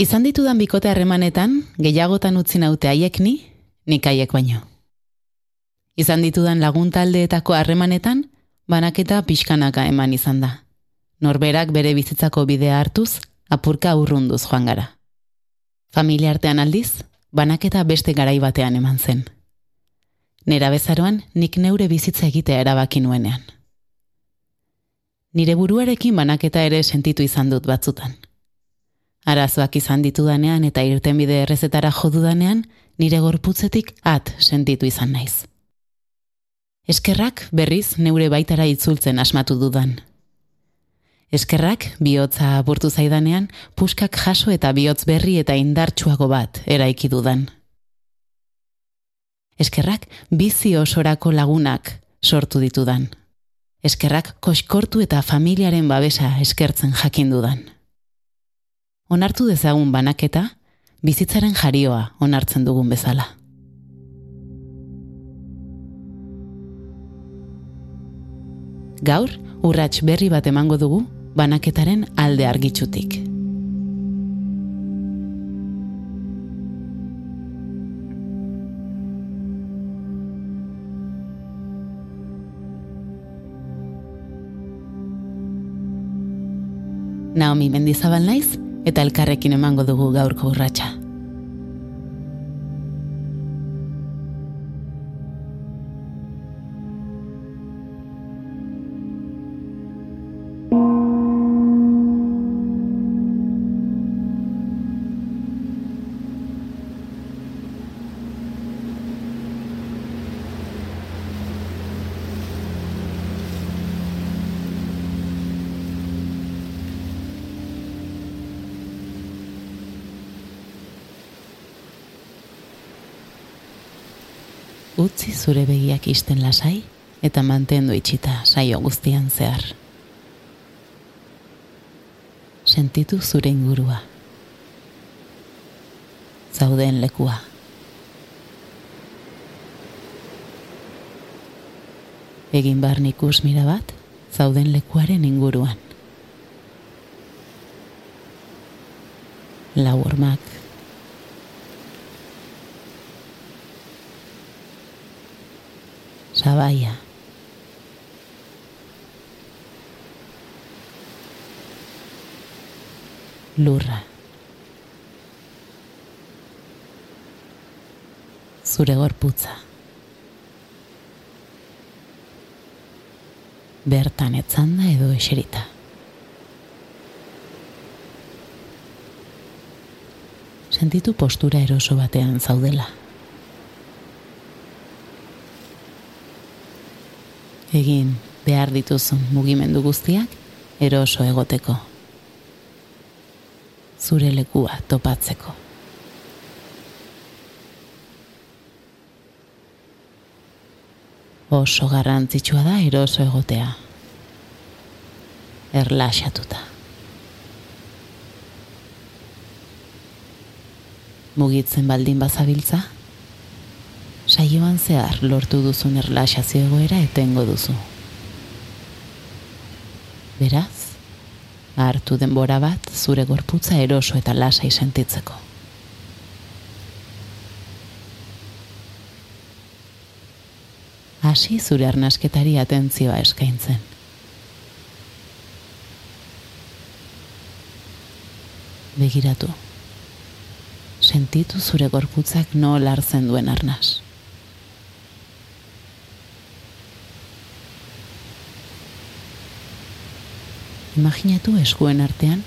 Izan ditudan bikote harremanetan, gehiagotan utzi naute haiek ni, nik haiek baino. Izan ditudan laguntaldeetako harremanetan, banaketa pixkanaka eman izan da. Norberak bere bizitzako bidea hartuz, apurka urrunduz joan gara. Familia artean aldiz, banaketa beste garai batean eman zen. Nera bezaroan, nik neure bizitza egitea erabaki nuenean. Nire buruarekin banaketa ere sentitu izan dut batzutan. Arazoak izan ditudanean eta irten bide errezetara jodudanean, nire gorputzetik at sentitu izan naiz. Eskerrak berriz neure baitara itzultzen asmatu dudan. Eskerrak bihotza apurtu zaidanean, puskak jaso eta bihotz berri eta indartsuago bat eraiki dudan. Eskerrak bizi osorako lagunak sortu ditudan. Eskerrak koskortu eta familiaren babesa eskertzen jakin dudan. Onartu dezagun banaketa, bizitzaren jarioa onartzen dugun bezala. Gaur, urrats berri bat emango dugu, banaketaren alde argitzutik. Naomi Mendizabal naiz eta elkarrekin emango dugu gaurko urratsa. Utzi zure begiak isten lasai eta mantendu itxita saio guztian zehar. Sentitu zure ingurua. Zauden lekua. Egin barnikus mira bat, zauden lekuaren inguruan. Lau ormak, Zabaia. Lurra. Zure gorputza. Bertan etzanda edo eserita. Sentitu postura eroso batean zaudela. Egin behar dituzun mugimendu guztiak eroso egoteko. Zure lekua topatzeko. Oso garrantzitsua da eroso egotea. Erlaxatuta. Mugitzen baldin bazabiltza, saioan zehar lortu duzun erlaxazio egoera etengo duzu. Beraz, hartu denbora bat zure gorputza eroso eta lasai sentitzeko. Hasi zure arnasketari atentzioa eskaintzen. Begiratu. Sentitu zure gorputzak no lartzen duen arnas. Imaginatu eskuen artean,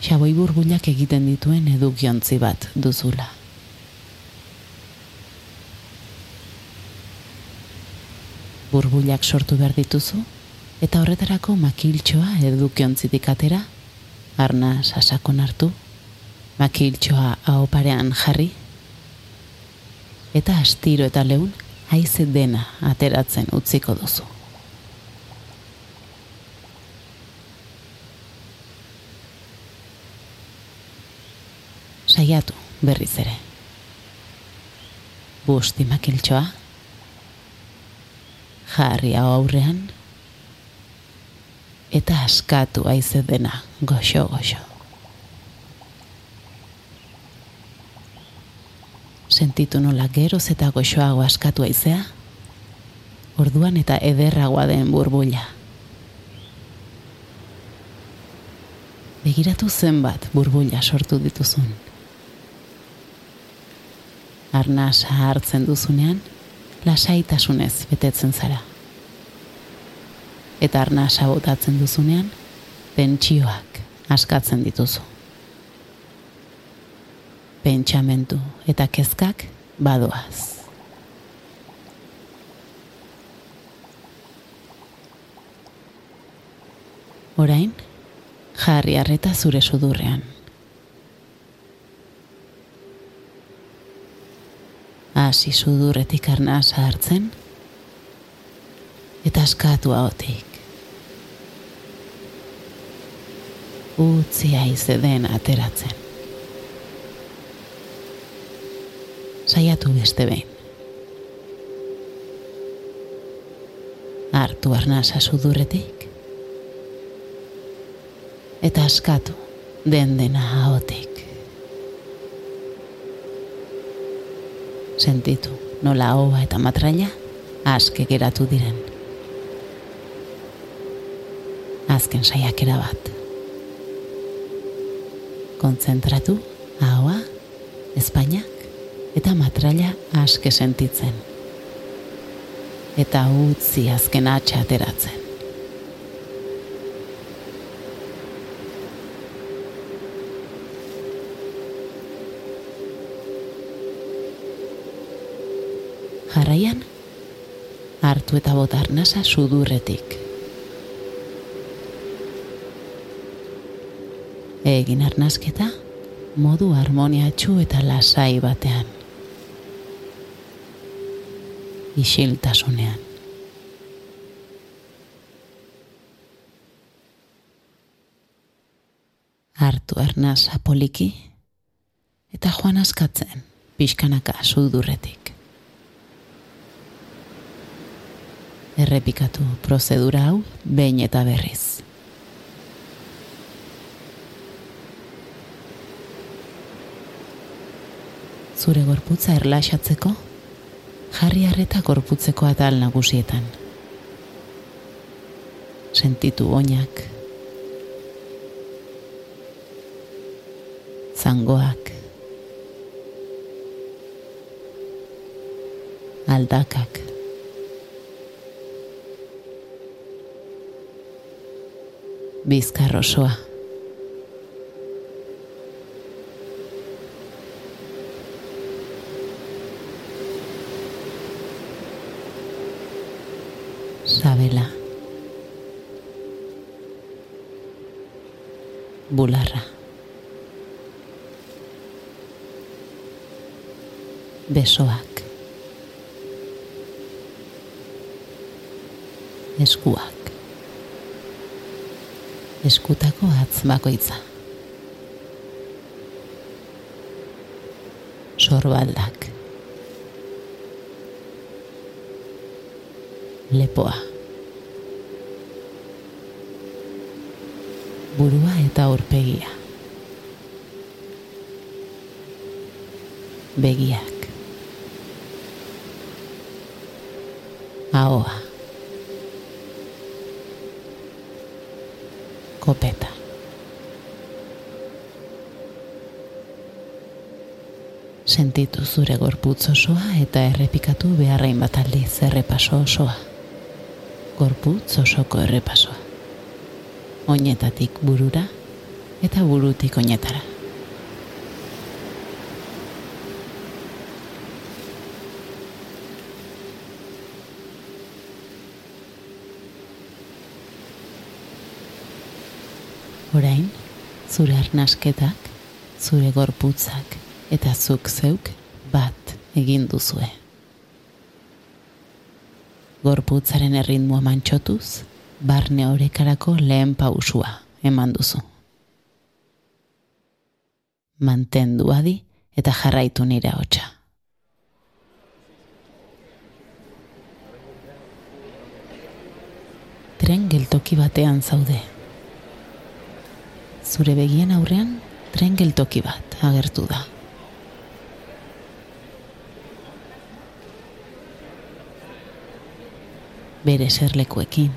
xaboi burbuliak egiten dituen edukiontzi bat duzula. Burbuliak sortu behar dituzu, eta horretarako makiltxoa edukiontzitik atera, arna sasakon hartu, makiltxoa parean jarri, eta astiro eta leun haize dena ateratzen utziko duzu. saiatu berriz ere. Busti makiltxoa, jarri hau aurrean, eta askatu aize dena goxo-goxo. Sentitu nola geroz eta goxoago askatu aizea, orduan eta ederragoa den burbulla. Begiratu zenbat burbulla sortu dituzun. Arnasa hartzen duzunean, lasaitasunez betetzen zara. Eta arnasa botatzen duzunean, pentsioak askatzen dituzu. Pentsamentu eta kezkak badoaz. Orain, jarri arreta zure sudurrean. Hasi sudurretik arnasa hartzen, eta askatu haotik. Utzi aize den ateratzen. Saiatu beste behin. Artu arnasa sudurretik, eta askatu den dena haotik. Sentitu nola hoa eta matraila aske geratu diren. Azken saiakera bat. Kontzentratu, ahoa, Espainiak eta matraila aske sentitzen. Eta utzi azken atxateratzen. Jarraian, hartu eta botar nasa sudurretik. Egin arnazketa, modu harmoniatxu eta lasai batean. Isiltasunean. Hartu arnasa poliki eta joan askatzen pixkanaka sudurretik. Errepikatu prozedura hau behin eta berriz. Zure gorputza erlaxatzeko, jarri harreta gorputzeko atal nagusietan. Sentitu oinak, zangoak, aldakak, bizkar osoa. Sabela. Bularra. Besoak. Eskuak eskutako atz bakoitza. Sorbaldak. Lepoa. Burua eta aurpegia. Begiak. Ahoa. Sentitu zure gorputz osoa eta errepikatu beharrain bat aldiz errepaso osoa. Gorputz osoko errepasoa. Oinetatik burura eta burutik oinetara. Orain, zure arnasketak, zure gorputzak eta zuk zeuk bat egin duzue. Gorputzaren erritmoa mantxotuz, barne horekarako lehen pausua eman duzu. Mantendu adi eta jarraitu nire hotxa. Tren geltoki batean zaude zure begien aurrean tren geltoki bat agertu da. Bere serlekuekin.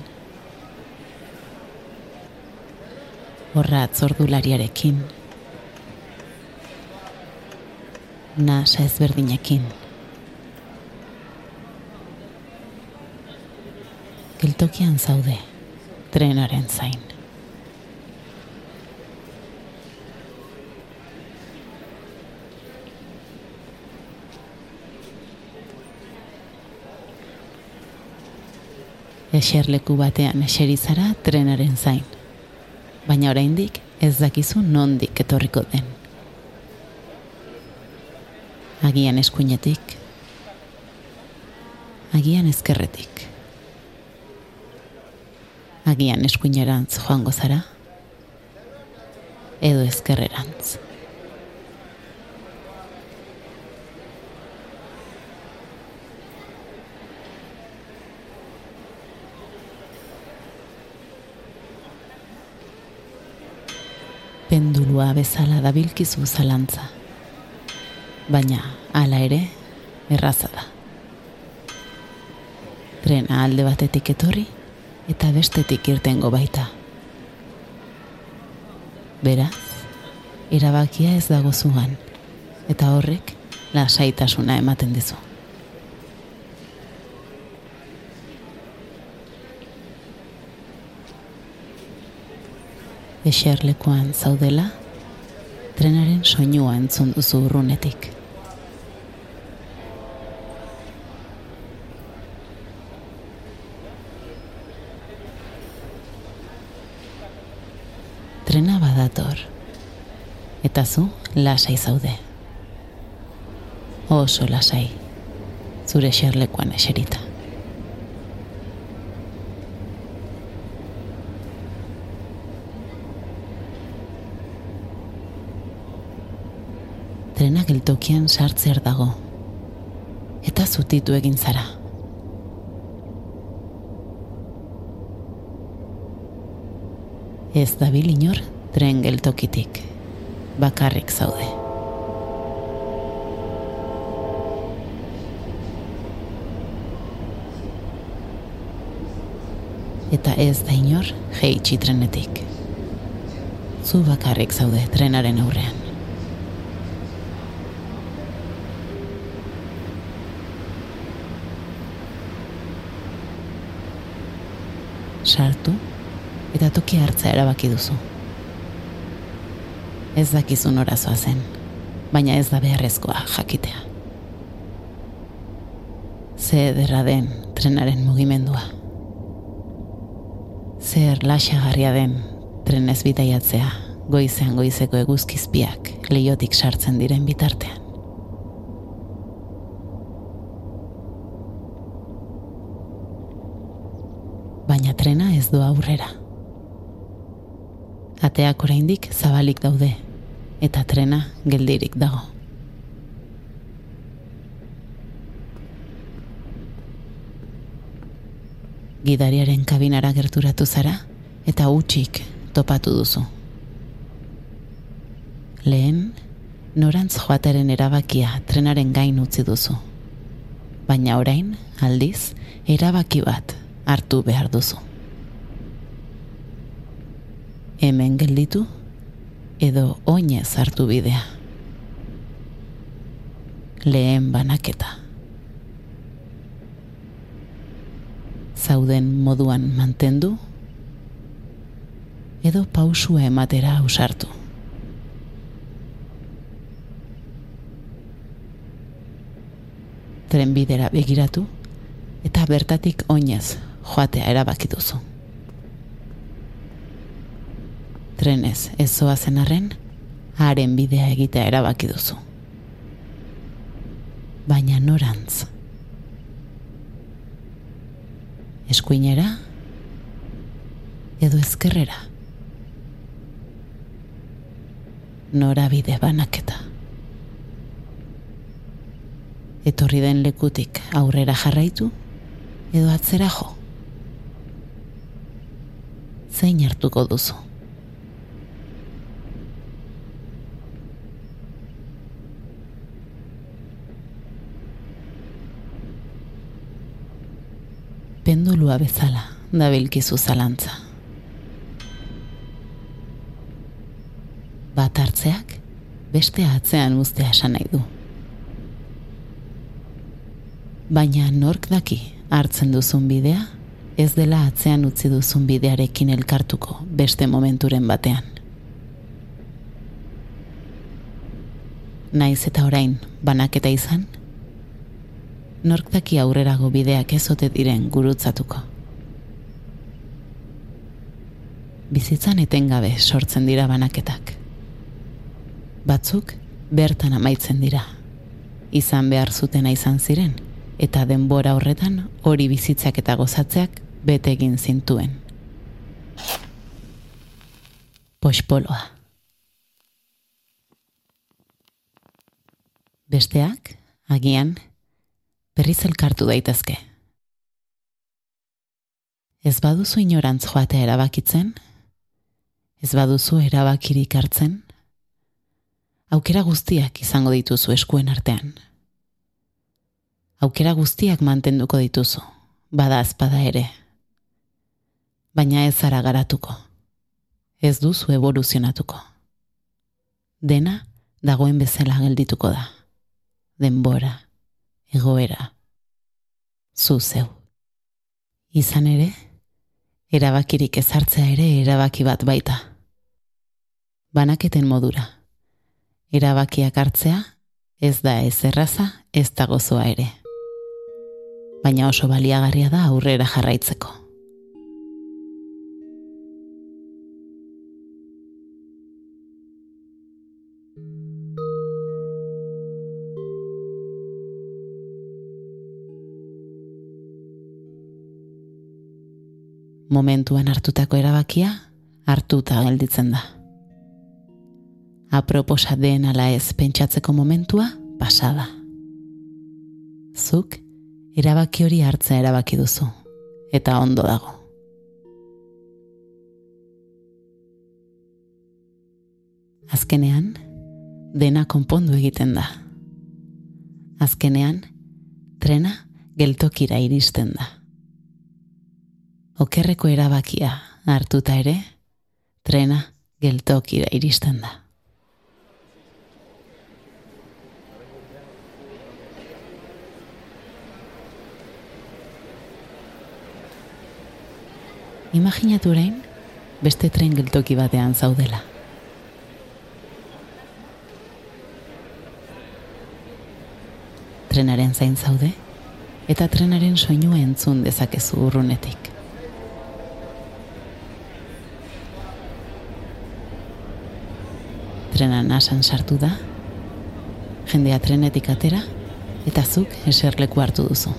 Horra atzordulariarekin. Nasa ezberdinekin. Geltokian zaude, trenaren zain. Eserleku batean eserizara trenaren zain. Baina oraindik ez dakizu nondik etorriko den. Agian eskuinetik, agian ezkerretik, agian eskuinerantz joango zara, edo ezkerrerantz. Pendulua bezala dabilkizu zalantza. Baina, hala ere, erraza da. Trena alde batetik etorri eta bestetik irtengo baita. Beraz, erabakia ez dago zugan, eta horrek lasaitasuna ematen dizu. Eserlekuan zaudela, trenaren soinua entzun duzu urrunetik. Trena badator, eta zu lasai zaude. Oso lasai, zure eserlekuan eserita. trena geltokian sartzer dago. Eta zutitu egin zara. Ez da inor tren geltokitik. Bakarrik zaude. Eta ez da inor jeitsi trenetik. Zu bakarrik zaude trenaren aurrean. Sartu eta toki hartza erabaki duzu. Ez dakizu norazoa zen, baina ez da beharrezkoa jakitea. Ze ederra den trenaren mugimendua. Zer lasagarria den trenez bitaiatzea goizean goizeko eguzkizpiak leiotik sartzen diren bitartean. baina trena ez du aurrera. Ateak oraindik zabalik daude, eta trena geldirik dago. Gidariaren kabinara gerturatu zara, eta utxik topatu duzu. Lehen, norantz joateren erabakia trenaren gain utzi duzu. Baina orain, aldiz, erabaki bat hartu behar duzu. Hemen gelditu edo oinez hartu bidea. Lehen banaketa. Zauden moduan mantendu edo pausua ematera ausartu. Trenbidera begiratu eta bertatik oinez joatea erabaki duzu. Trenez ez zoa zenarren, haren bidea egitea erabaki duzu. Baina norantz. Eskuinera edo ezkerrera. Nora bide banaketa. Etorri den lekutik aurrera jarraitu edo atzera jo zein hartuko duzu. Pendulua bezala dabilkizu zalantza. Bat hartzeak beste atzean uztea esan nahi du. Baina nork daki hartzen duzun bidea, ez dela atzean utzi duzun bidearekin elkartuko beste momenturen batean. Naiz eta orain banaketa izan, nork daki aurrerago bideak ezote diren gurutzatuko. Bizitzan etengabe sortzen dira banaketak. Batzuk bertan amaitzen dira. Izan behar zutena izan ziren, eta denbora horretan hori bizitzak eta gozatzeak bete egin zintuen. Pospoloa. Besteak, agian, berriz elkartu daitezke. Ez baduzu inorantz joatea erabakitzen, ez baduzu erabakirik hartzen, aukera guztiak izango dituzu eskuen artean. Aukera guztiak mantenduko dituzu, bada azpada ere. Baina ez zara garatuko, ez duzu evoluzionatuko. Dena dagoen bezala geldituko da. Denbora, egoera, zu zeu. Izan ere, erabakirik ezartzea ere erabaki bat baita. Banaketen modura. Erabakiak hartzea, ez da ez erraza, ez da gozoa ere. Baina oso baliagarria da aurrera jarraitzeko. Momentuan hartutako erabakia hartuta gelditzen da. Aproposa den ala ez pentsatzeko momentua pasada. Zuk erabaki hori hartza erabaki duzu eta ondo dago. Azkenean, dena konpondu egiten da. Azkenean, trena geltokira iristen da okerreko erabakia hartuta ere, trena geltokira iristen da. Imaginatu orain, beste tren geltoki batean zaudela. Trenaren zain zaude, eta trenaren soinua entzun dezakezu urrunetik. Trena nasan sartu da, jendea trenetik atera, eta zuk eserleku hartu duzu.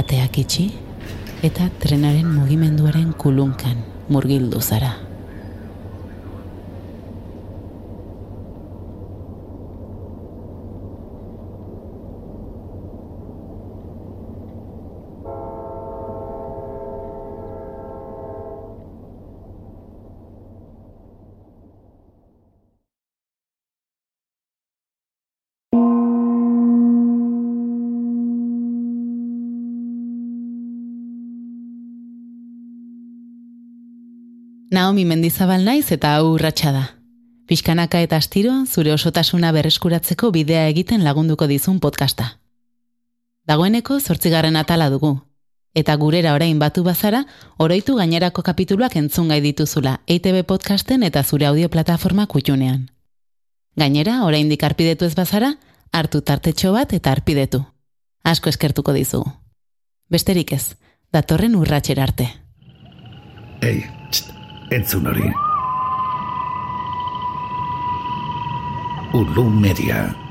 Ateak itxi, eta trenaren mugimenduaren kulunkan murgildu zara. Naomi mendizabal naiz eta hau urratsa da. Piskanaka eta astiro zure osotasuna berreskuratzeko bidea egiten lagunduko dizun podcasta. Dagoeneko zortzigarren atala dugu. Eta gurera orain batu bazara, oroitu gainerako kapituluak entzun gai dituzula EITB podcasten eta zure audio plataforma kutxunean. Gainera, orain arpidetu ez bazara, hartu tartetxo bat eta arpidetu. Asko eskertuko dizugu. Besterik ez, datorren urratxera arte. Ei, entzun hori. Ulu Media.